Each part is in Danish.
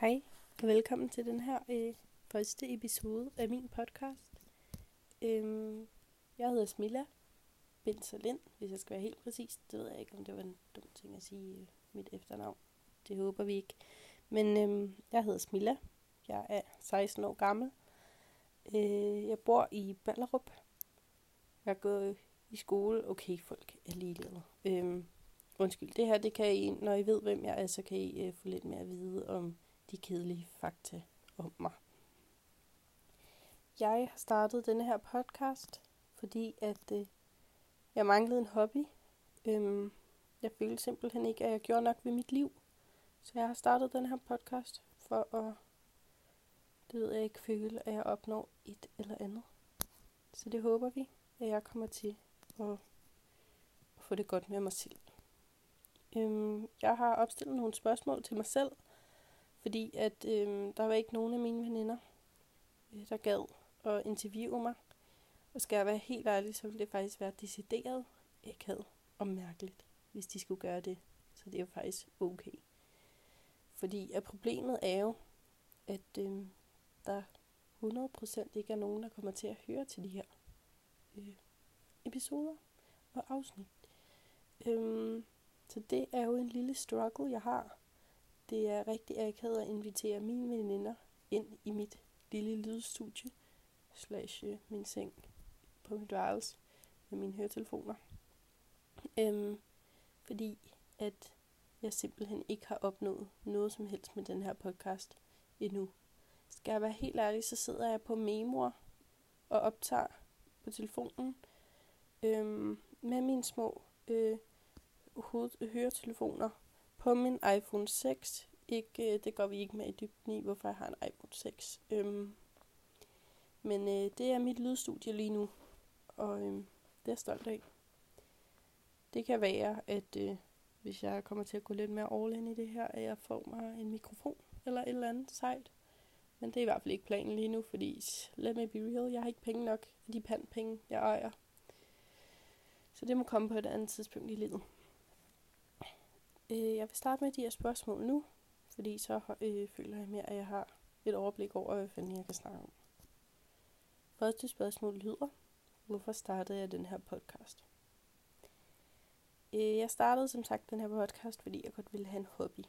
Hej, og velkommen til den her øh, første episode af min podcast. Øhm, jeg hedder Smilla Binser Lind, hvis jeg skal være helt præcis. Det ved jeg ikke, om det var en dum ting at sige øh, mit efternavn. Det håber vi ikke. Men øhm, jeg hedder Smilla. Jeg er 16 år gammel. Øh, jeg bor i Ballerup. Jeg går i skole. Okay, folk er ligeglade. Øhm, undskyld, det her, det kan I, når I ved, hvem jeg er, så kan I øh, få lidt mere at vide om de kedelige fakta om mig. Jeg har startet denne her podcast, fordi at øh, jeg manglede en hobby. Øhm, jeg følte simpelthen ikke, at jeg gjorde nok ved mit liv. Så jeg har startet den her podcast for at, det ved jeg ikke, føle, at jeg opnår et eller andet. Så det håber vi, at jeg kommer til at, få det godt med mig selv. Øhm, jeg har opstillet nogle spørgsmål til mig selv, fordi at øh, der var ikke nogen af mine veninder, øh, der gad at interviewe mig. Og skal jeg være helt ærlig, så ville det faktisk være decideret havde og mærkeligt, hvis de skulle gøre det. Så det er jo faktisk okay. Fordi at problemet er jo, at øh, der 100% ikke er nogen, der kommer til at høre til de her øh, episoder og afsnit. Øhm, så det er jo en lille struggle, jeg har. Det er rigtig akavet at invitere mine veninder ind i mit lille lydstudie, slash øh, min seng på mit værelse med mine høretelefoner. Øhm, fordi at jeg simpelthen ikke har opnået noget som helst med den her podcast endnu. Skal jeg være helt ærlig, så sidder jeg på memoer og optager på telefonen øhm, med mine små øh, hoved- høretelefoner på min iPhone 6. Ikke, øh, det går vi ikke med i dybden i, hvorfor jeg har en iPhone 6. Øhm, men øh, det er mit lydstudie lige nu, og øh, det er jeg stolt af. Det kan være, at øh, hvis jeg kommer til at gå lidt mere all in i det her, at jeg får mig en mikrofon eller et eller andet sejt. Men det er i hvert fald ikke planen lige nu, fordi let me be real, jeg har ikke penge nok af de pandpenge, jeg ejer. Så det må komme på et andet tidspunkt i livet. Øh, jeg vil starte med de her spørgsmål nu, fordi så øh, føler jeg mere, at jeg har et overblik over, hvad fanden jeg kan snakke om. Første spørgsmål lyder, hvorfor startede jeg den her podcast? Øh, jeg startede som sagt den her podcast, fordi jeg godt ville have en hobby.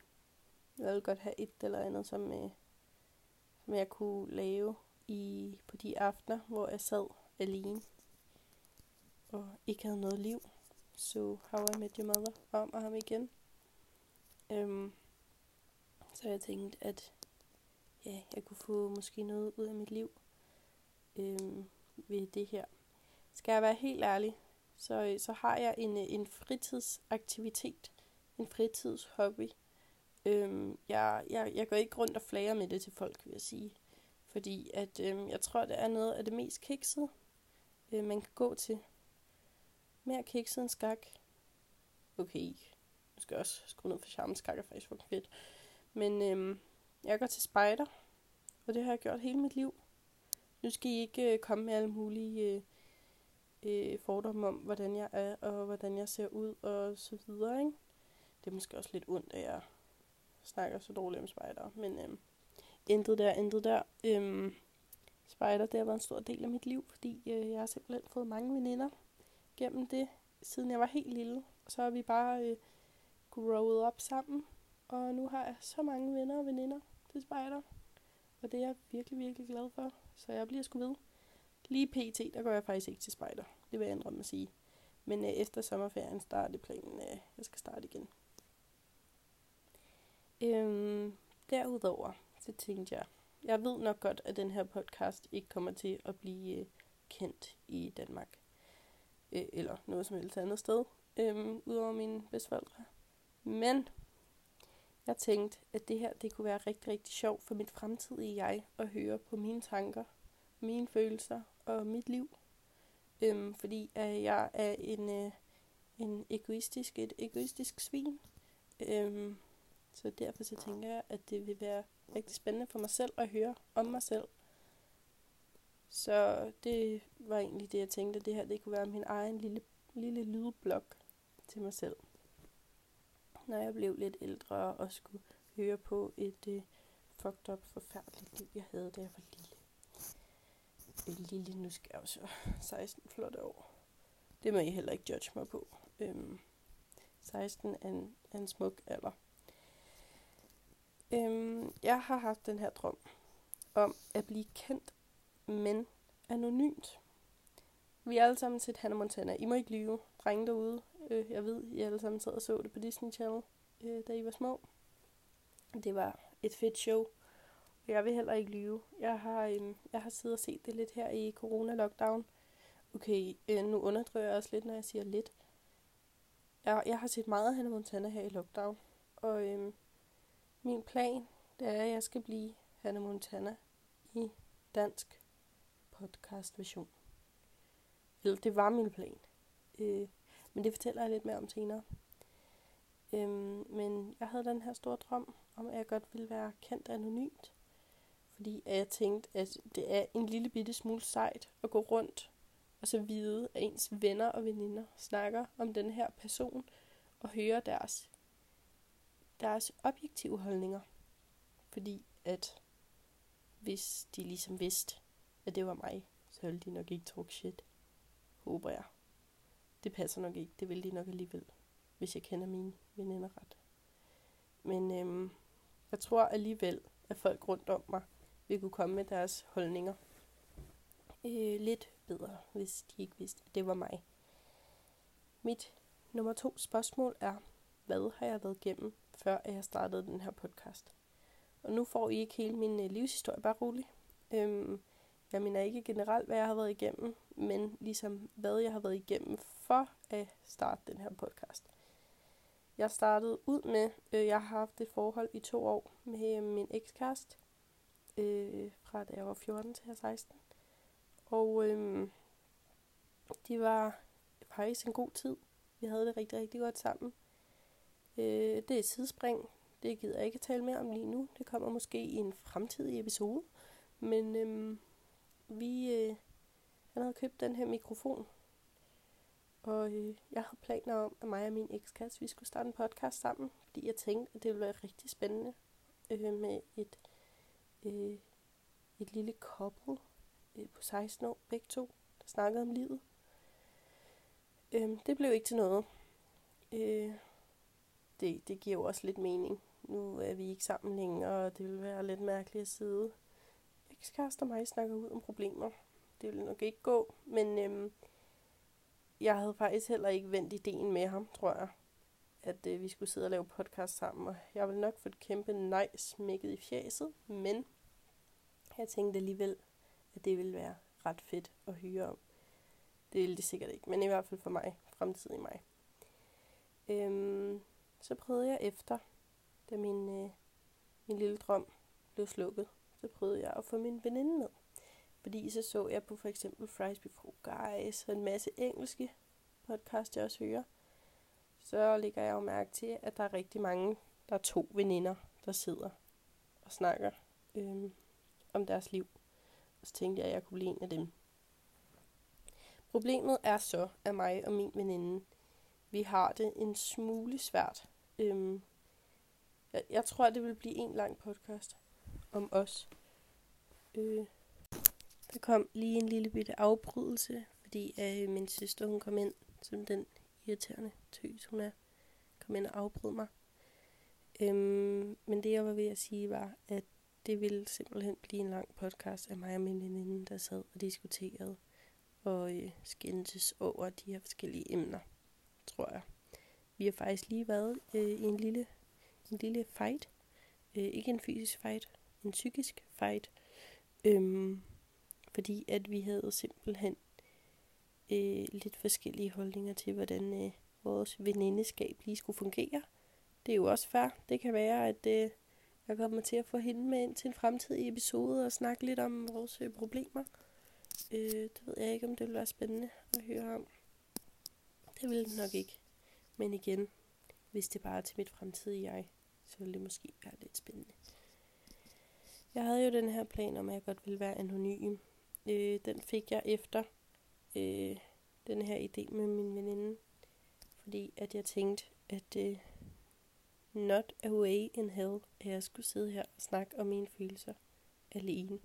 Jeg ville godt have et eller andet, som, øh, som jeg kunne lave i på de aftener, hvor jeg sad alene og ikke havde noget liv. Så How I Met Your Mother om og ham igen. Øhm, så jeg tænkte, at ja, jeg kunne få måske noget ud af mit liv øhm, ved det her. Skal jeg være helt ærlig, så, så har jeg en, en fritidsaktivitet, en fritidshobby. Øhm, jeg, jeg, jeg går ikke rundt og flager med det til folk, vil jeg sige. Fordi at øhm, jeg tror, det er noget af det mest kiksede, øh, man kan gå til. Mere kikset end skak. Okay, jeg skal også skrue ned for charmen. Skak er faktisk fucking fedt. Men øhm, jeg går til spejder, og det har jeg gjort hele mit liv. Nu skal I ikke øh, komme med alle mulige øh, øh, fordomme om, hvordan jeg er, og hvordan jeg ser ud, og så videre, ikke? Det er måske også lidt ondt, at jeg snakker så dårligt om spejder, men øhm, intet der, intet der. Øhm, spejder, det har været en stor del af mit liv, fordi øh, jeg har simpelthen fået mange veninder gennem det, siden jeg var helt lille. Så har vi bare øh, growet op sammen, og nu har jeg så mange venner og veninder til spejder. Og det er jeg virkelig, virkelig glad for. Så jeg bliver sgu ved. Lige pt, der går jeg faktisk ikke til spejder. Det vil jeg ændre at sige. Men øh, efter sommerferien starter planen, øh, jeg skal starte igen. Øhm, derudover, så tænkte jeg, jeg ved nok godt, at den her podcast ikke kommer til at blive øh, kendt i Danmark. Øh, eller noget som helst andet sted, øh, udover mine bedsteforældre. Men jeg tænkte, at det her det kunne være rigtig, rigtig sjovt for mit fremtidige jeg at høre på mine tanker, mine følelser og mit liv. Øhm, fordi at jeg er en, øh, en egoistisk, et egoistisk svin. Øhm, så derfor så tænker jeg, at det vil være rigtig spændende for mig selv at høre om mig selv. Så det var egentlig det, jeg tænkte, at det her det kunne være min egen lille, lille lydblok til mig selv når jeg blev lidt ældre og skulle høre på et øh, fucked up, forfærdeligt liv, jeg havde, da jeg var lille. Øh, lille, nu skal jeg også 16 flotte år. Det må I heller ikke judge mig på. Øhm, 16 er en, er en smuk alder. Øhm, jeg har haft den her drøm om at blive kendt, men anonymt. Vi er alle sammen set Hannah Montana. I må ikke lyve, drenge derude. Øh, jeg ved, I alle sammen sad og så det på Disney Channel, øh, da I var små. Det var et fedt show. Jeg vil heller ikke lyve. Jeg har, øh, jeg har siddet og set det lidt her i corona-lockdown. Okay, øh, nu underdriver jeg også lidt, når jeg siger lidt. Jeg, jeg har set meget af Hannah Montana her i lockdown. Og øh, min plan, det er, at jeg skal blive Hannah Montana i dansk podcast version. Eller det var min plan. Øh, men det fortæller jeg lidt mere om senere. Øhm, men jeg havde den her store drøm om, at jeg godt ville være kendt anonymt. Fordi jeg tænkte, at det er en lille bitte smule sejt at gå rundt og så vide, at ens venner og veninder snakker om den her person og høre deres, deres objektive holdninger. Fordi at hvis de ligesom vidste, at det var mig, så ville de nok ikke talk shit. Håber jeg. Det passer nok ikke. Det vil de nok alligevel, hvis jeg kender mine veninder ret. Men øhm, jeg tror alligevel, at folk rundt om mig vil kunne komme med deres holdninger. Øh, lidt bedre, hvis de ikke vidste, at det var mig. Mit nummer to spørgsmål er, hvad har jeg været igennem, før jeg startede den her podcast? Og nu får I ikke hele min øh, livshistorie, bare rolig. Øhm, jeg mener ikke generelt, hvad jeg har været igennem, men ligesom hvad jeg har været igennem for at starte den her podcast. Jeg startede ud med, øh, jeg har haft et forhold i to år med øh, min ekskæreste, øh, fra da jeg var 14 til 16. Og øh, det var faktisk en god tid. Vi havde det rigtig, rigtig godt sammen. Øh, det er et sidespring. Det gider jeg ikke tale mere om lige nu. Det kommer måske i en fremtidig episode. Men øh, vi, øh, han havde købt den her mikrofon. Og øh, jeg havde planer om, at mig og min ekskæreste, vi skulle starte en podcast sammen. Fordi jeg tænkte, at det ville være rigtig spændende øh, med et, øh, et lille koppel øh, på 16 år, begge to, der snakkede om livet. Øh, det blev ikke til noget. Øh, det, det giver jo også lidt mening. Nu er vi ikke sammen længere, og det vil være lidt mærkeligt at sidde ekskæreste og mig snakker ud om problemer. Det ville nok ikke gå, men øhm, jeg havde faktisk heller ikke vendt ideen med ham, tror jeg. At øh, vi skulle sidde og lave podcast sammen, og jeg ville nok få et kæmpe nej smækket i fjeset, men jeg tænkte alligevel, at det ville være ret fedt at hyre om. Det ville det sikkert ikke, men i hvert fald for mig, fremtidig mig. Øhm, så prøvede jeg efter, da min, øh, min lille drøm blev slukket så prøvede jeg at få min veninde med. Fordi så så jeg på for eksempel Fries Before Guys og en masse engelske podcast, jeg også hører. Så lægger jeg jo mærke til, at der er rigtig mange, der er to veninder, der sidder og snakker øhm, om deres liv. Og så tænkte jeg, at jeg kunne blive en af dem. Problemet er så, at mig og min veninde, vi har det en smule svært. Øhm, jeg, jeg tror, det vil blive en lang podcast om os. Øh, der kom lige en lille bitte afbrydelse, fordi øh, min søster hun kom ind som den irriterende tøs, hun er. Kom ind og afbrød mig. Øhm, men det jeg var ved at sige var, at det ville simpelthen blive en lang podcast af mig og min veninde, der sad og diskuterede og øh, skændtes over de her forskellige emner, tror jeg. Vi har faktisk lige været øh, i en lille, en lille fight. Øh, ikke en fysisk fight, en psykisk fight. Øhm, fordi at vi havde simpelthen øh, lidt forskellige holdninger til, hvordan øh, vores venindeskab lige skulle fungere. Det er jo også fair. Det kan være, at øh, jeg kommer til at få hende med ind til en fremtidig episode og snakke lidt om vores øh, problemer. Øh, det ved jeg ikke, om det vil være spændende at høre om. Det vil det nok ikke. Men igen, hvis det bare er til mit fremtidige jeg, så vil det måske være lidt spændende. Jeg havde jo den her plan om, at jeg godt ville være anonym. Øh, den fik jeg efter øh, den her idé med min veninde. Fordi at jeg tænkte, at øh, not a way in hell, at jeg skulle sidde her og snakke om mine følelser alene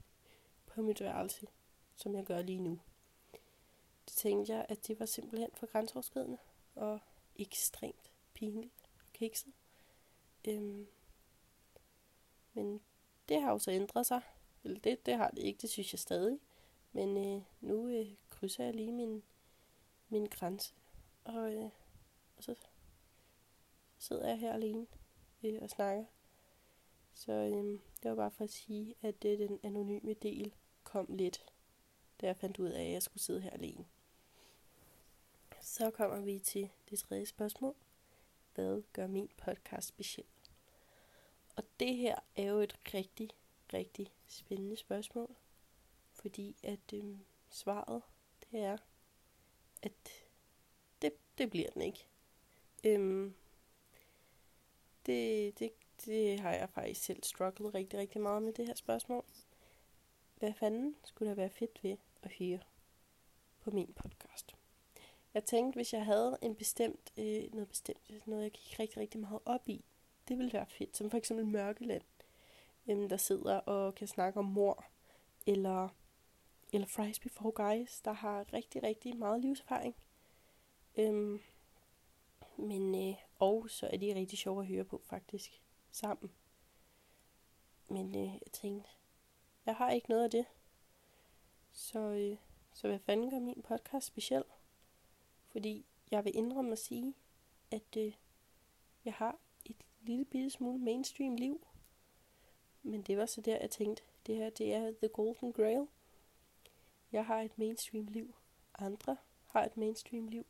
på mit værelse, som jeg gør lige nu. Det tænkte jeg, at det var simpelthen for grænseoverskridende og ekstremt pinligt og kikset. Øhm, men det har jo så ændret sig. Eller det, det har det ikke, det synes jeg stadig. Men øh, nu øh, krydser jeg lige min, min grænse. Og, øh, og så sidder jeg her alene øh, og snakker. Så øh, det var bare for at sige, at det, den anonyme del kom lidt, da jeg fandt ud af, at jeg skulle sidde her alene. Så kommer vi til det tredje spørgsmål. Hvad gør min podcast speciel? Og det her er jo et rigtig, rigtig spændende spørgsmål. Fordi at øh, svaret, det er, at det, det bliver den ikke. Øhm, det, det, det har jeg faktisk selv strugglet rigtig, rigtig meget med det her spørgsmål. Hvad fanden skulle der være fedt ved at høre på min podcast? Jeg tænkte, hvis jeg havde en bestemt, øh, noget bestemt, noget jeg gik rigtig, rigtig meget op i, det ville være fedt. Som for eksempel Mørkeland, øhm, der sidder og kan snakke om mor, eller, eller Fries Before Guys, der har rigtig, rigtig meget livserfaring. Øhm, men, øh, og så er de rigtig sjove at høre på, faktisk, sammen. Men øh, jeg tænkte, jeg har ikke noget af det. Så, øh, så hvad fanden gør min podcast speciel? Fordi jeg vil indrømme at sige, at øh, jeg har lille bitte smule mainstream liv. Men det var så der, jeg tænkte, det her det er The Golden Grail. Jeg har et mainstream liv. Andre har et mainstream liv.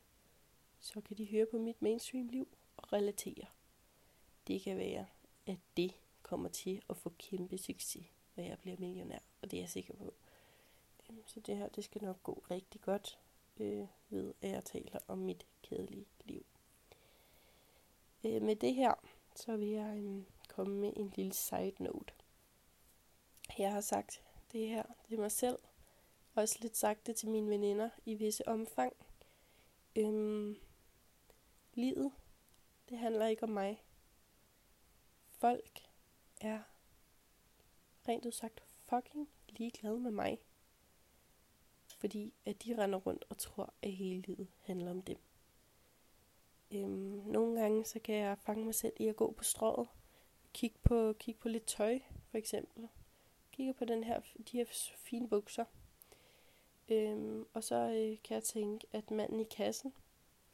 Så kan de høre på mit mainstream liv og relatere. Det kan være, at det kommer til at få kæmpe succes, når jeg bliver millionær. Og det er jeg sikker på. Øhm, så det her, det skal nok gå rigtig godt øh, ved, at jeg taler om mit kedelige liv. Øh, med det her, så vil jeg øh, komme med en lille side note. Jeg har sagt det her til mig selv, også lidt sagt det til mine veninder i visse omfang. Øhm, livet, det handler ikke om mig. Folk er rent udsagt fucking ligeglade med mig fordi at de render rundt og tror, at hele livet handler om dem. Øhm, nogle gange så kan jeg fange mig selv i at gå på strået, kigge på, kigge på lidt tøj, for eksempel. Kigge på den her, de her fine bukser. Øhm, og så øh, kan jeg tænke, at manden i kassen,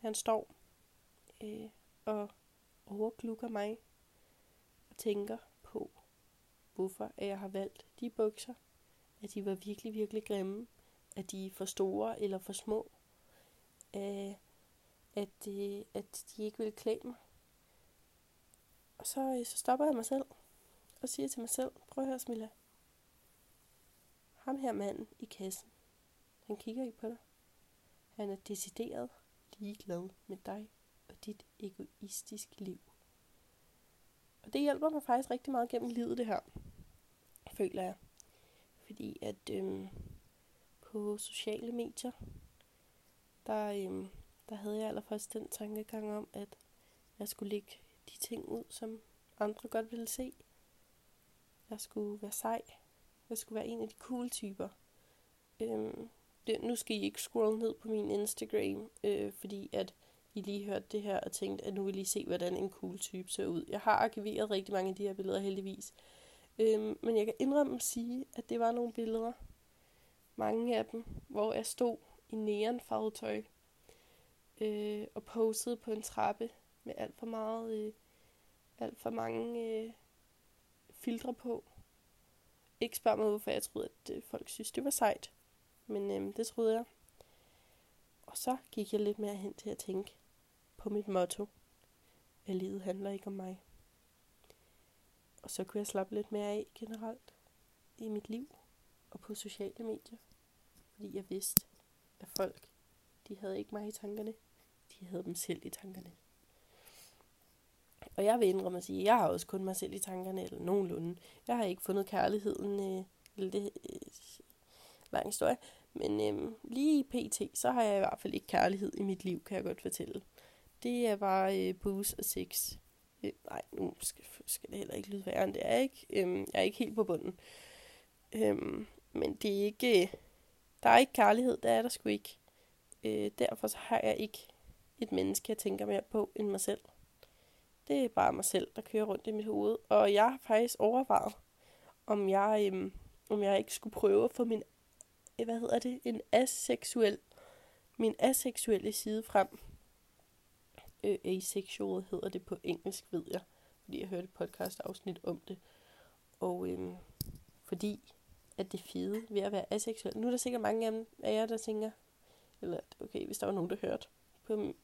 han står øh, og overglukker mig og tænker på, hvorfor jeg har valgt de bukser, at de var virkelig, virkelig grimme, at de er for store eller for små. Øh, at, øh, at de ikke ville klæde mig. Og så, øh, så stopper jeg mig selv og siger til mig selv, prøv at høre Smilla. Ham her manden i kassen, han kigger ikke på dig. Han er decideret ligeglad med dig og dit egoistiske liv. Og det hjælper mig faktisk rigtig meget gennem livet, det her. Føler jeg. Fordi at øhm, på sociale medier, der, øhm, der havde jeg allerførst den tankegang om, at jeg skulle lægge de ting ud, som andre godt ville se. Jeg skulle være sej. Jeg skulle være en af de cool typer. Øhm, det, nu skal I ikke scrolle ned på min Instagram, øh, fordi at I lige hørte det her og tænkte, at nu vil I se, hvordan en cool type ser ud. Jeg har arkiveret rigtig mange af de her billeder heldigvis. Øhm, men jeg kan indrømme at sige, at det var nogle billeder, mange af dem, hvor jeg stod i neonfarvet tøj øh, og posede på en trappe med alt for meget, øh, alt for mange øh, filtre på. Ikke spørg mig, hvorfor jeg troede, at øh, folk synes, det var sejt. Men øh, det troede jeg. Og så gik jeg lidt mere hen til at tænke på mit motto. At livet handler ikke om mig. Og så kunne jeg slappe lidt mere af generelt i mit liv og på sociale medier. Fordi jeg vidste, at folk, de havde ikke mig i tankerne. De havde dem selv i tankerne. Og jeg vil indrømme at sige, at jeg har også kun mig selv i tankerne, eller nogenlunde. Jeg har ikke fundet kærligheden, øh, eller det øh, lang historie. Men øh, lige i pt, så har jeg i hvert fald ikke kærlighed i mit liv, kan jeg godt fortælle. Det er bare øh, booze og sex. Øh, nej, nu skal, skal det heller ikke lyde værre, end det er ikke. Øh, jeg er ikke helt på bunden. Øh, men det er ikke... Øh, der er ikke kærlighed, det er der sgu ikke. Øh, derfor så har jeg ikke et menneske, jeg tænker mere på end mig selv. Det er bare mig selv, der kører rundt i mit hoved. Og jeg har faktisk overvejet, om jeg, øhm, om jeg ikke skulle prøve at få min, øh, hvad hedder det, en aseksuel, min aseksuelle side frem. Øh, asexual hedder det på engelsk, ved jeg. Fordi jeg hørte et podcast afsnit om det. Og øhm, fordi at det fede ved at være aseksuel. Nu er der sikkert mange af jer, der tænker, eller okay, hvis der var nogen, der hørte på,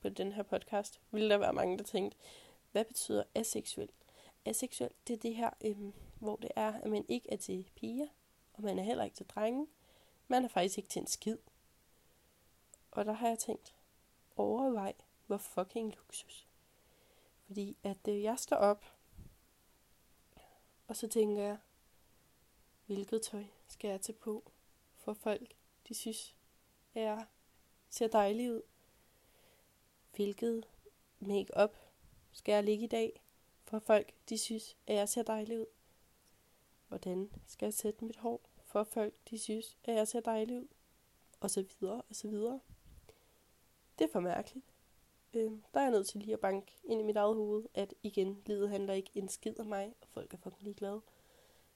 på den her podcast, ville der være mange, der tænkte, hvad betyder aseksuel? Aseksuel, det er det her, øhm, hvor det er, at man ikke er til piger, og man er heller ikke til drenge. Man er faktisk ikke til en skid. Og der har jeg tænkt, overvej, hvor fucking luksus. Fordi at øh, jeg står op, og så tænker jeg, hvilket tøj skal jeg tage på, for folk, de synes, at jeg ser dejlig ud. Hvilket make-up skal jeg ligge i dag, for folk, de synes, at jeg ser dejlig ud. Hvordan skal jeg sætte mit hår, for folk, de synes, at jeg ser dejlig ud. Og så videre, og så videre. Det er for mærkeligt. Øh, der er jeg nødt til lige at banke ind i mit eget hoved, at igen, livet handler ikke en skid om mig, og folk er fucking ligeglade.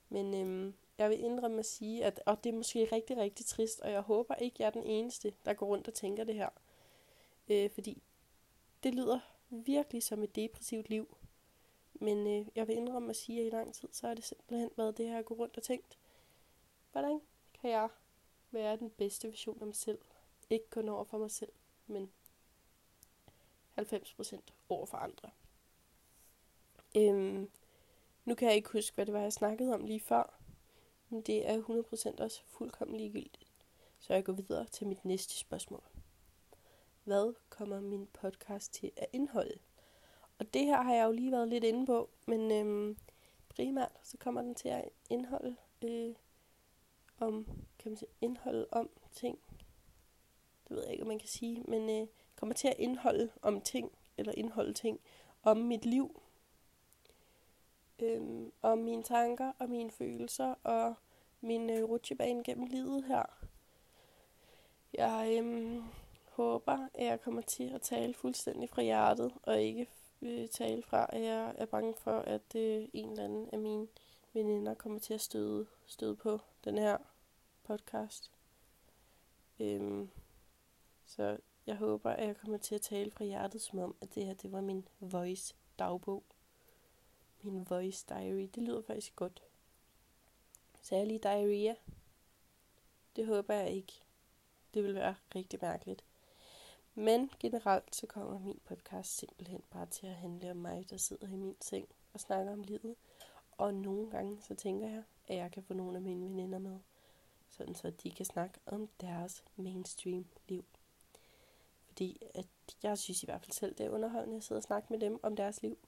Men øh, jeg vil indrømme at sige, at og det er måske rigtig, rigtig trist, og jeg håber ikke, jeg er den eneste, der går rundt og tænker det her. Øh, fordi det lyder virkelig som et depressivt liv. Men øh, jeg vil indrømme at sige, at i lang tid, så har det simpelthen været det her, at gå rundt og tænkt, hvordan kan jeg være den bedste version af mig selv? Ikke kun over for mig selv, men 90% over for andre. Øhm, nu kan jeg ikke huske, hvad det var, jeg snakkede om lige før. Men det er 100% også fuldkommen ligegyldigt. Så jeg går videre til mit næste spørgsmål. Hvad kommer min podcast til at indeholde? Og det her har jeg jo lige været lidt inde på, men øhm, primært så kommer den til at indeholde øh, om, kan man sige, indholde om ting. Det ved jeg ikke, om man kan sige, men øh, kommer til at indeholde om ting, eller indeholde ting om mit liv, øhm, om mine tanker og mine følelser og min øh, rutsjebane gennem livet her. Jeg øhm, håber, at jeg kommer til at tale fuldstændig fra hjertet, og ikke øh, tale fra, at jeg er bange for, at øh, en eller anden af mine veninder kommer til at støde, støde på den her podcast. Øhm, så jeg håber, at jeg kommer til at tale fra hjertet, som om, at det her, det var min voice dagbog. Min voice diary. Det lyder faktisk godt. Særlig diarrhea. Det håber jeg ikke. Det vil være rigtig mærkeligt. Men generelt så kommer min podcast simpelthen bare til at handle om mig, der sidder i min seng og snakker om livet. Og nogle gange så tænker jeg, at jeg kan få nogle af mine veninder med, sådan så de kan snakke om deres mainstream liv. Fordi at jeg synes i hvert fald selv, det er underholdende at sidde og snakke med dem om deres liv.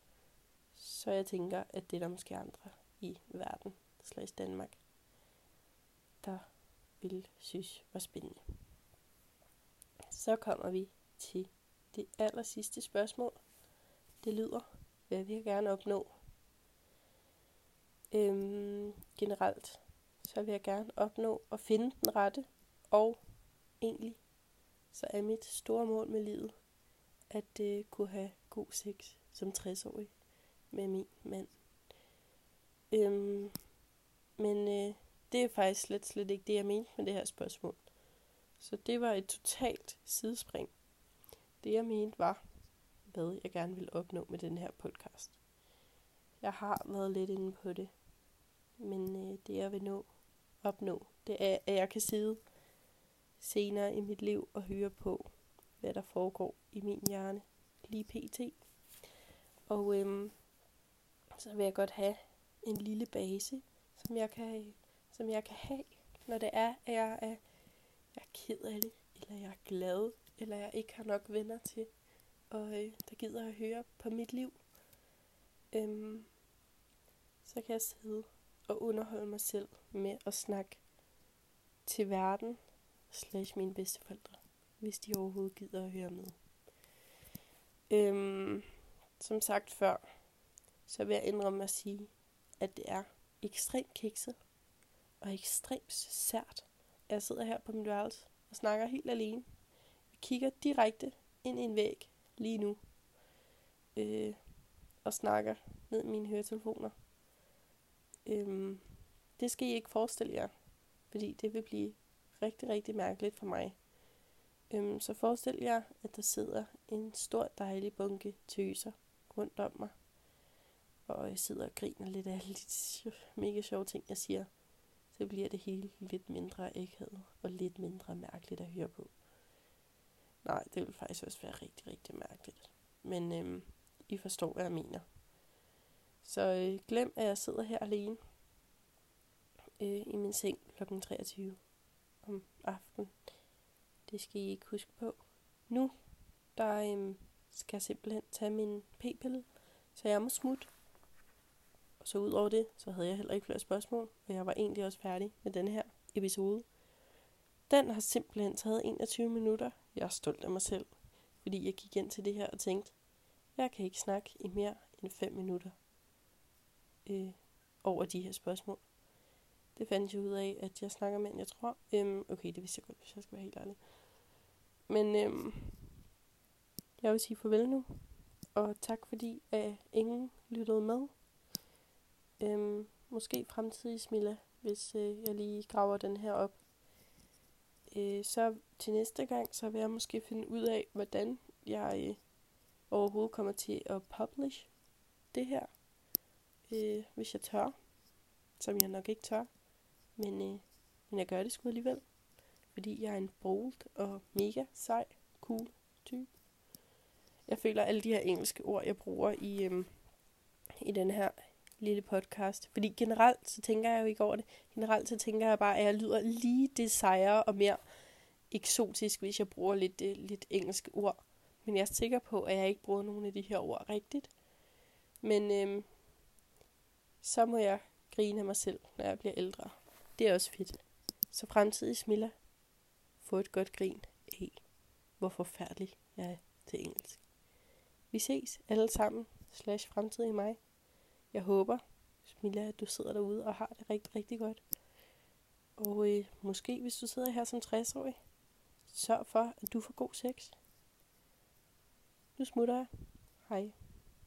Så jeg tænker, at det er der måske andre i verden, slags Danmark, der vil synes var spændende. Så kommer vi til det aller sidste spørgsmål. Det lyder, hvad vil jeg gerne opnå? Øhm, generelt, så vil jeg gerne opnå at finde den rette, og egentlig, så er mit store mål med livet, at øh, kunne have god sex som 60-årig med min mand. Øhm, men øh, det er faktisk slet, slet ikke det, jeg mente med det her spørgsmål. Så det var et totalt sidespring. Det jeg mente var, hvad jeg gerne ville opnå med den her podcast. Jeg har været lidt inde på det, men øh, det jeg vil nå, opnå, det er, at jeg kan sidde senere i mit liv og høre på, hvad der foregår i min hjerne lige pt. Og øhm, så vil jeg godt have en lille base, som jeg kan, som jeg kan have, når det er, at jeg er, jeg er ked af det, eller jeg er glad, eller jeg ikke har nok venner til, og øh, der gider at høre på mit liv. Øhm, så kan jeg sidde og underholde mig selv med at snakke til verden, slash mine bedsteforældre, hvis de overhovedet gider at høre med. Øhm, som sagt før, så vil jeg indrømme at sige, at det er ekstremt kikset og ekstremt sært. Jeg sidder her på min værelse og snakker helt alene. Kigger direkte ind i en væg lige nu. Øh, og snakker ned i mine høretelefoner. Øhm, det skal I ikke forestille jer, fordi det vil blive rigtig, rigtig mærkeligt for mig. Øhm, så forestil jer, at der sidder en stor dejlig bunke tøser rundt om mig. Og jeg sidder og griner lidt af alle de mega sjove ting, jeg siger. Så bliver det hele lidt mindre ægget og lidt mindre mærkeligt at høre på. Nej, det vil faktisk også være rigtig, rigtig mærkeligt. Men øhm, I forstår, hvad jeg mener. Så øh, glem, at jeg sidder her alene øh, i min seng kl. 23 om aftenen. Det skal I ikke huske på. Nu, der øhm, skal jeg simpelthen tage min p-pille, så jeg må smutte. Og så ud over det, så havde jeg heller ikke flere spørgsmål, og jeg var egentlig også færdig med den her episode. Den har simpelthen taget 21 minutter. Jeg er stolt af mig selv, fordi jeg gik ind til det her og tænkte, jeg kan ikke snakke i mere end 5 minutter øh, over de her spørgsmål. Det fandt jeg ud af, at jeg snakker med, end jeg tror. Øhm, okay, det vidste jeg godt, hvis jeg skal være helt ærlig. Men øhm, jeg vil sige farvel nu. Og tak fordi, at ingen lyttede med. Øhm, måske fremtidig Smilla, hvis øh, jeg lige graver den her op. Øh, så til næste gang, så vil jeg måske finde ud af, hvordan jeg øh, overhovedet kommer til at publish det her øh, hvis jeg tør. Som jeg nok ikke tør. Men, øh, men jeg gør det sgu alligevel. Fordi jeg er en bold og mega sej, cool type. Jeg føler alle de her engelske ord, jeg bruger i, øh, i den her lille podcast. Fordi generelt, så tænker jeg jo ikke over det. Generelt, så tænker jeg bare, at jeg lyder lige det sejere og mere eksotisk, hvis jeg bruger lidt, øh, lidt engelske ord. Men jeg er sikker på, at jeg ikke bruger nogen af de her ord rigtigt. Men øh, så må jeg grine af mig selv, når jeg bliver ældre. Det er også fedt. Så fremtidig Smilla, få et godt grin af, hvor forfærdelig jeg er til engelsk. Vi ses alle sammen, slash fremtidig mig. Jeg håber, Smilla, at du sidder derude og har det rigtig, rigtig godt. Og øh, måske, hvis du sidder her som 60-årig, sørg for, at du får god sex. Nu smutter jeg. Hej.